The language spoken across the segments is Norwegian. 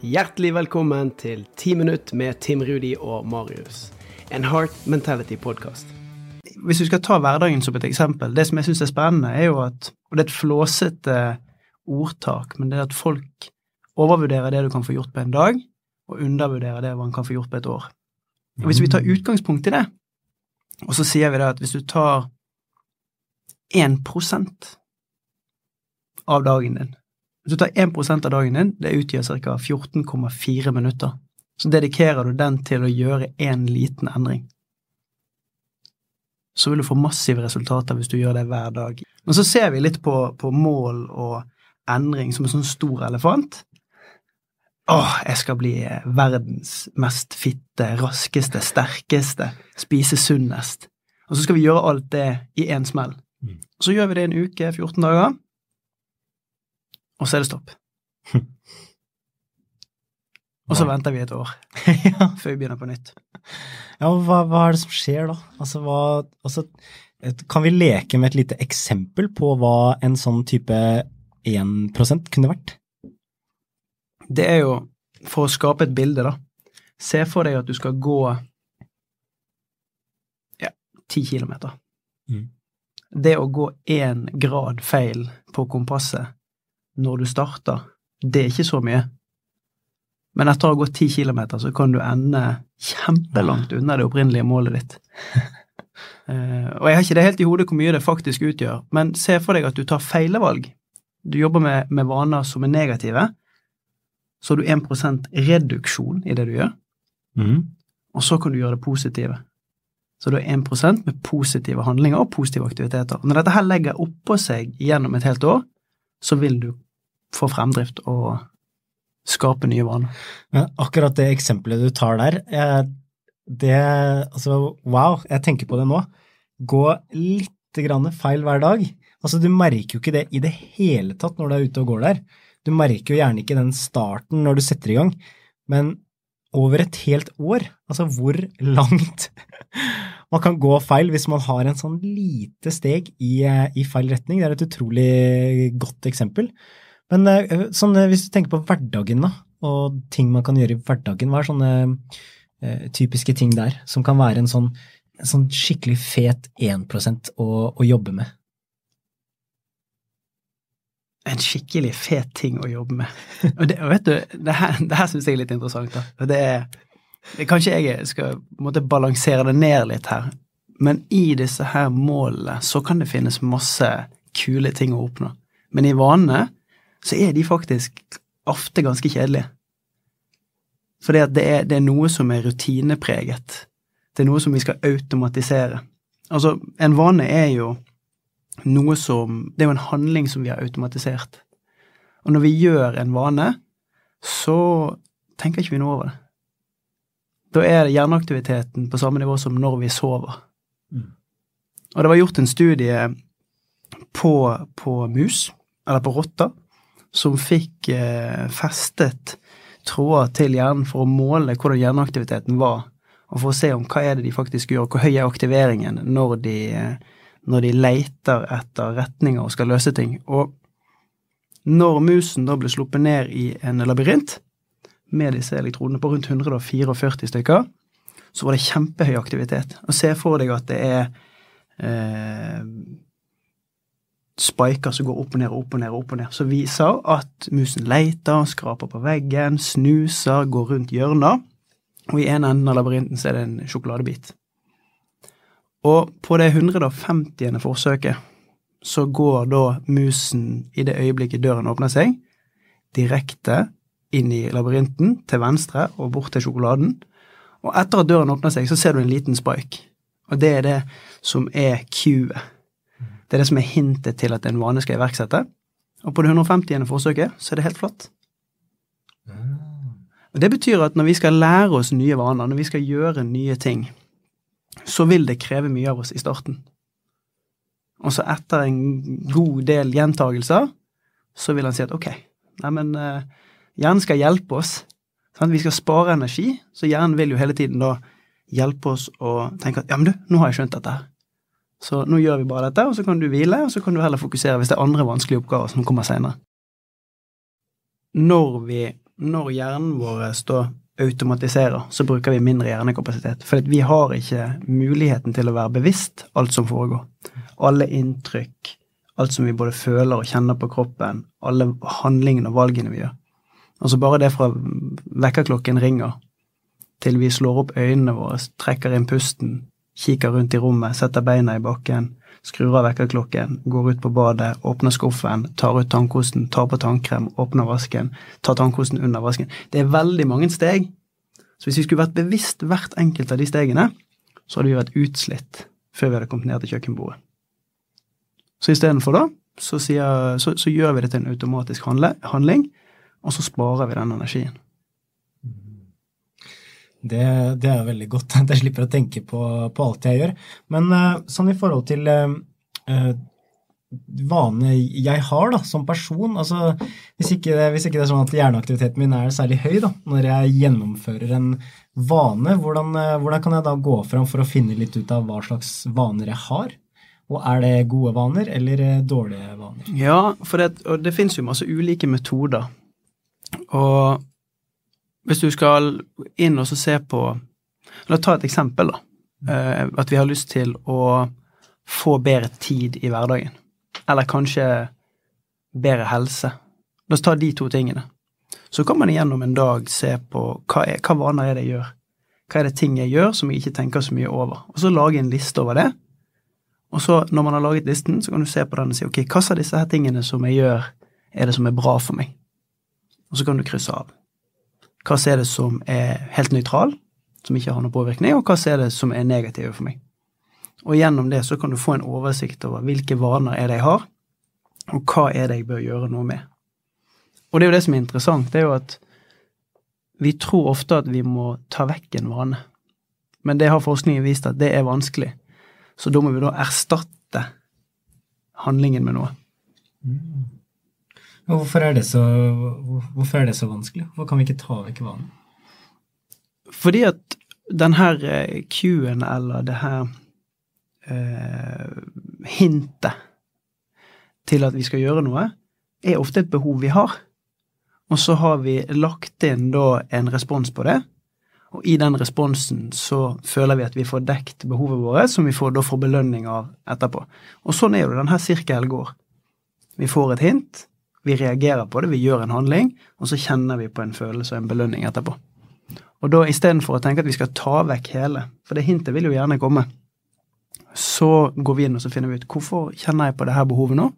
Hjertelig velkommen til Ti minutt med Tim Rudi og Marius. En Heart Mentality-podkast. Hvis vi skal ta hverdagen som et eksempel, det som jeg syns er spennende, er jo at Og det er et flåsete ordtak, men det er at folk overvurderer det du kan få gjort på en dag, og undervurderer det man kan få gjort på et år. Og Hvis vi tar utgangspunkt i det, og så sier vi det at hvis du tar 1% av dagen din Hvis du tar 1 av dagen din, det utgjør ca. 14,4 minutter. Så dedikerer du den til å gjøre én liten endring. Så vil du få massive resultater hvis du gjør det hver dag. Men så ser vi litt på, på mål og endring som en sånn stor elefant. Åh, jeg skal bli verdens mest fitte, raskeste, sterkeste, spise sunnest. Og så skal vi gjøre alt det i én smell. Så gjør vi det en uke, 14 dager, og så er det stopp. Og så venter vi et år ja. før vi begynner på nytt. Ja, hva, hva er det som skjer da? Altså, hva, altså, kan vi leke med et lite eksempel på hva en sånn type 1% kunne vært? Det er jo for å skape et bilde, da. Se for deg at du skal gå ja, 10 kilometer. Mm. Det å gå én grad feil på kompasset når du starter, det er ikke så mye. Men etter å ha gått ti kilometer, så kan du ende kjempelangt unna det opprinnelige målet ditt. uh, og jeg har ikke det helt i hodet hvor mye det faktisk utgjør, men se for deg at du tar feilevalg. Du jobber med, med vaner som er negative, så har du 1% reduksjon i det du gjør, Mm. og så kan du gjøre det positive. Så du har 1% med positive handlinger og positive aktiviteter. Når dette her legger oppå seg gjennom et helt år, så vil du få fremdrift og skape nye vaner. Men akkurat det eksempelet du tar der, det Altså, wow, jeg tenker på det nå. Gå litt grann feil hver dag. Altså, du merker jo ikke det i det hele tatt når du er ute og går der. Du merker jo gjerne ikke den starten når du setter i gang, men over et helt år, altså hvor langt man kan gå feil hvis man har en sånn lite steg i, eh, i feil retning. Det er et utrolig godt eksempel. Men eh, sånn, eh, hvis du tenker på hverdagen, da, og ting man kan gjøre i hverdagen, hva er sånne uh, typiske ting der som kan være en sånn, en sånn skikkelig fet 1% å, å jobbe med? En skikkelig fet ting å jobbe med. Og, det, og vet du, det her, det her syns jeg er litt interessant. da. Og det er, kanskje jeg skal måtte balansere det ned litt her, men i disse her målene så kan det finnes masse kule ting å oppnå. Men i vanene så er de faktisk ofte ganske kjedelige. For det det er noe som er rutinepreget. Det er noe som vi skal automatisere. Altså, en vane er jo noe som Det er jo en handling som vi har automatisert. Og når vi gjør en vane, så tenker ikke vi noe over det. Da er hjerneaktiviteten på samme nivå som når vi sover. Mm. Og det var gjort en studie på, på mus, eller på rotter, som fikk eh, festet tråder til hjernen for å måle hvordan hjerneaktiviteten var, og for å se om hva er det de faktisk gjør, hvor høy er aktiveringen når de, når de leter etter retninger og skal løse ting. Og når musen da ble sluppet ned i en labyrint med disse elektrodene på rundt 144 stykker, så var det kjempehøy aktivitet. Og se for deg at det er eh, spiker som går opp og ned og opp og ned, opp og ned, som viser at musen leter, skraper på veggen, snuser, går rundt hjørner, og i en enden av labyrinten så er det en sjokoladebit. Og på det 150. forsøket så går da musen i det øyeblikket døren åpner seg, direkte inn i labyrinten, til venstre og bort til sjokoladen, og etter at døren åpner seg, så ser du en liten spike, og det er det som er cuet. Det er det som er hintet til at en vane skal iverksette. Og på det 150. forsøket så er det helt flatt. Og Det betyr at når vi skal lære oss nye vaner, når vi skal gjøre nye ting, så vil det kreve mye av oss i starten. Og så etter en god del gjentagelser, så vil han si at ok, neimen, uh, hjernen skal hjelpe oss. Sant? Vi skal spare energi, så hjernen vil jo hele tiden da hjelpe oss å tenke at ja, men du, nå har jeg skjønt dette. Så nå gjør vi bare dette, og så kan du hvile, og så kan du heller fokusere hvis det er andre vanskelige oppgaver som kommer senere. Når når hjernen vår da automatiserer, så bruker vi mindre hjernekapasitet. For vi har ikke muligheten til å være bevisst alt som foregår. Alle inntrykk, alt som vi både føler og kjenner på kroppen, alle handlingene og valgene vi gjør. Altså bare det fra vekkerklokken ringer til vi slår opp øynene våre, trekker inn pusten, kikker rundt i rommet, setter beina i bakken, skrur av vekkerklokken, går ut på badet, åpner skuffen, tar ut tannkosten, tar på tannkrem, åpner vasken, tar tannkosten under vasken. Det er veldig mange steg. Så hvis vi skulle vært bevisst hvert enkelt av de stegene, så hadde vi vært utslitt før vi hadde kommet ned til kjøkkenbordet. Så istedenfor da, så, sier, så, så, gjør vi det til en automatisk handle, handling, og så sparer vi den energien. Det, det, er veldig godt at jeg slipper å tenke på, på alt jeg gjør. Men uh, sånn i forhold til uh, uh, vane jeg har da, som person altså hvis ikke, hvis ikke, det er sånn at hjerneaktiviteten min er særlig høy da, når jeg gjennomfører en vane, hvordan, hvordan kan jeg da gå fram for å finne litt ut av hva slags vaner jeg har? Og er det gode vaner eller dårlige vaner? Ja, for det, og det finnes jo masse ulike metoder. Og hvis du skal inn og se på La oss ta et eksempel, da. Eh, at vi har lyst til å få bedre tid i hverdagen. Eller kanskje bedre helse. La oss ta de to tingene. Så kan man gjennom en dag se på hva, er, hva vaner er det jeg gjør. Hva er det ting jeg gjør som jeg ikke tenker så mye over? Og så lage en liste over det. Og så, når man har laget listen, så kan du se på den og si ok, hva av disse her tingene som jeg gjør, er det som er bra for meg? Og så kan du krysse av. Hva er det som er helt nøytral, som ikke har noen påvirkning, og hva er det som er negative for meg? Og gjennom det så kan du få en oversikt over hvilke vaner er det jeg har, og hva er det jeg bør gjøre noe med. Og det er jo det som er interessant, det er jo at vi tror ofte at vi må ta vekk en vane, men det har forskningen vist at det er vanskelig. Så da må vi da erstatte handlingen med noe. Mm. Hvorfor er, så, hvorfor er det så, vanskelig? Hvorfor kan vi ikke ta vekk vanen? Fordi at den her eh, Q-en, eller det her eh, hintet til at vi skal gjøre noe, er ofte et behov vi har. Og så har vi lagt inn da en respons på det, og i den responsen så føler vi at vi får dekt behovet vårt, som vi får, da får belønning av etterpå. Og sånn er jo det denne sirkelen går. Vi får et hint, vi reagerer på det, vi gjør en handling, og så kjenner vi på en følelse og en belønning etterpå. Og da istedenfor å tenke at vi skal ta vekk hele, for det hintet vil jo gjerne komme, så går vi inn og så finner vi ut hvorfor kjenner jeg på det her behovet nå,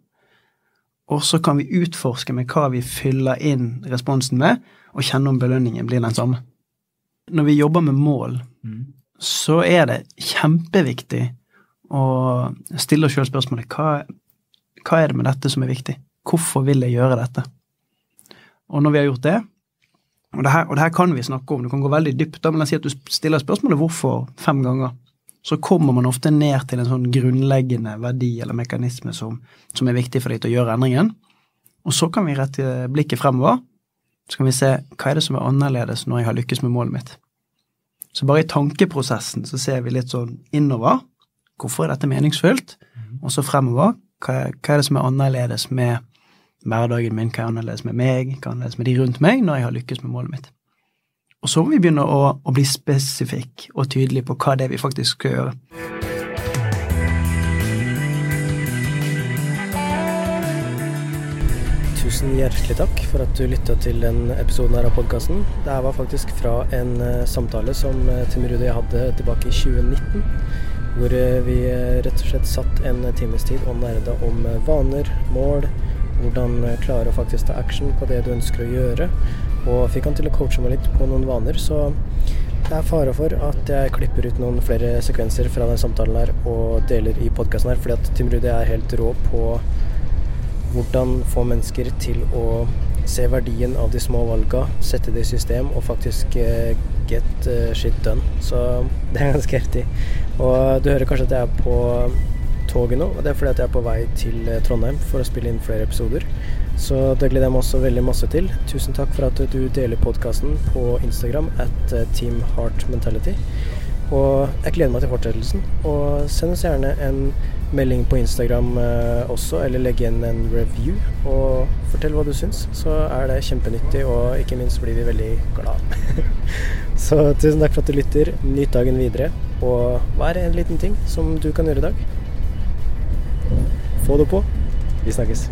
og så kan vi utforske med hva vi fyller inn responsen med, og kjenne om belønningen blir den samme. Når vi jobber med mål, mm. så er det kjempeviktig å stille oss sjøl spørsmålet hva, hva er det med dette som er viktig? Hvorfor vil jeg gjøre dette? Og når vi har gjort det, og det, her, og det her kan vi snakke om, du kan gå veldig dypt, da, men jeg sier at du stiller spørsmålet hvorfor fem ganger, så kommer man ofte ned til en sånn grunnleggende verdi eller mekanisme som, som er viktig for deg til å gjøre endringen. Og så kan vi rette blikket fremover. Så kan vi se hva er det som er annerledes når jeg har lykkes med målet mitt. Så bare i tankeprosessen så ser vi litt sånn innover. Hvorfor er dette meningsfullt? Mhm. Og så fremover. Hva, hva er det som er annerledes med hverdagen min, hva er annerledes med meg, hva er annerledes med de rundt meg, når jeg har lykkes med målet mitt. Og så må vi begynne å, å bli spesifikk og tydelig på hva det er vi faktisk skal gjøre. Tusen hjertelig takk for at du lytta til den episoden her av podkasten. Det var faktisk fra en uh, samtale som uh, Tim Rudi hadde tilbake i 2019 hvor uh, vi rett og slett satt en times tid og nerda om vaner, mål, hvordan eh, klare å faktisk ta action på det du ønsker å gjøre. Og fikk han til å coache meg litt på noen vaner, så det er fare for at jeg klipper ut noen flere sekvenser fra den samtalen her og deler i podkasten her, fordi at Tim Rudi er helt rå på hvordan få mennesker til å se verdien av de små valga, sette det i system og faktisk uh, get uh, shit done. Så det er ganske heftig. Og du hører kanskje at jeg er på toget nå. Og det er fordi at jeg er på vei til eh, Trondheim for å spille inn flere episoder. Så det gleder jeg meg også veldig masse til. Tusen takk for at du deler podkasten på Instagram at eh, Team Heart Mentality. Og jeg gleder meg til fortsettelsen. Og send oss gjerne en melding på Instagram eh, også, eller legg igjen en review. Og fortell hva du syns, så er det kjempenyttig, og ikke minst blir vi veldig glad. så tusen takk for at du lytter. Nyt dagen videre. Og hva er en liten ting som du kan gjøre i dag? Få det på. Vi snakkes.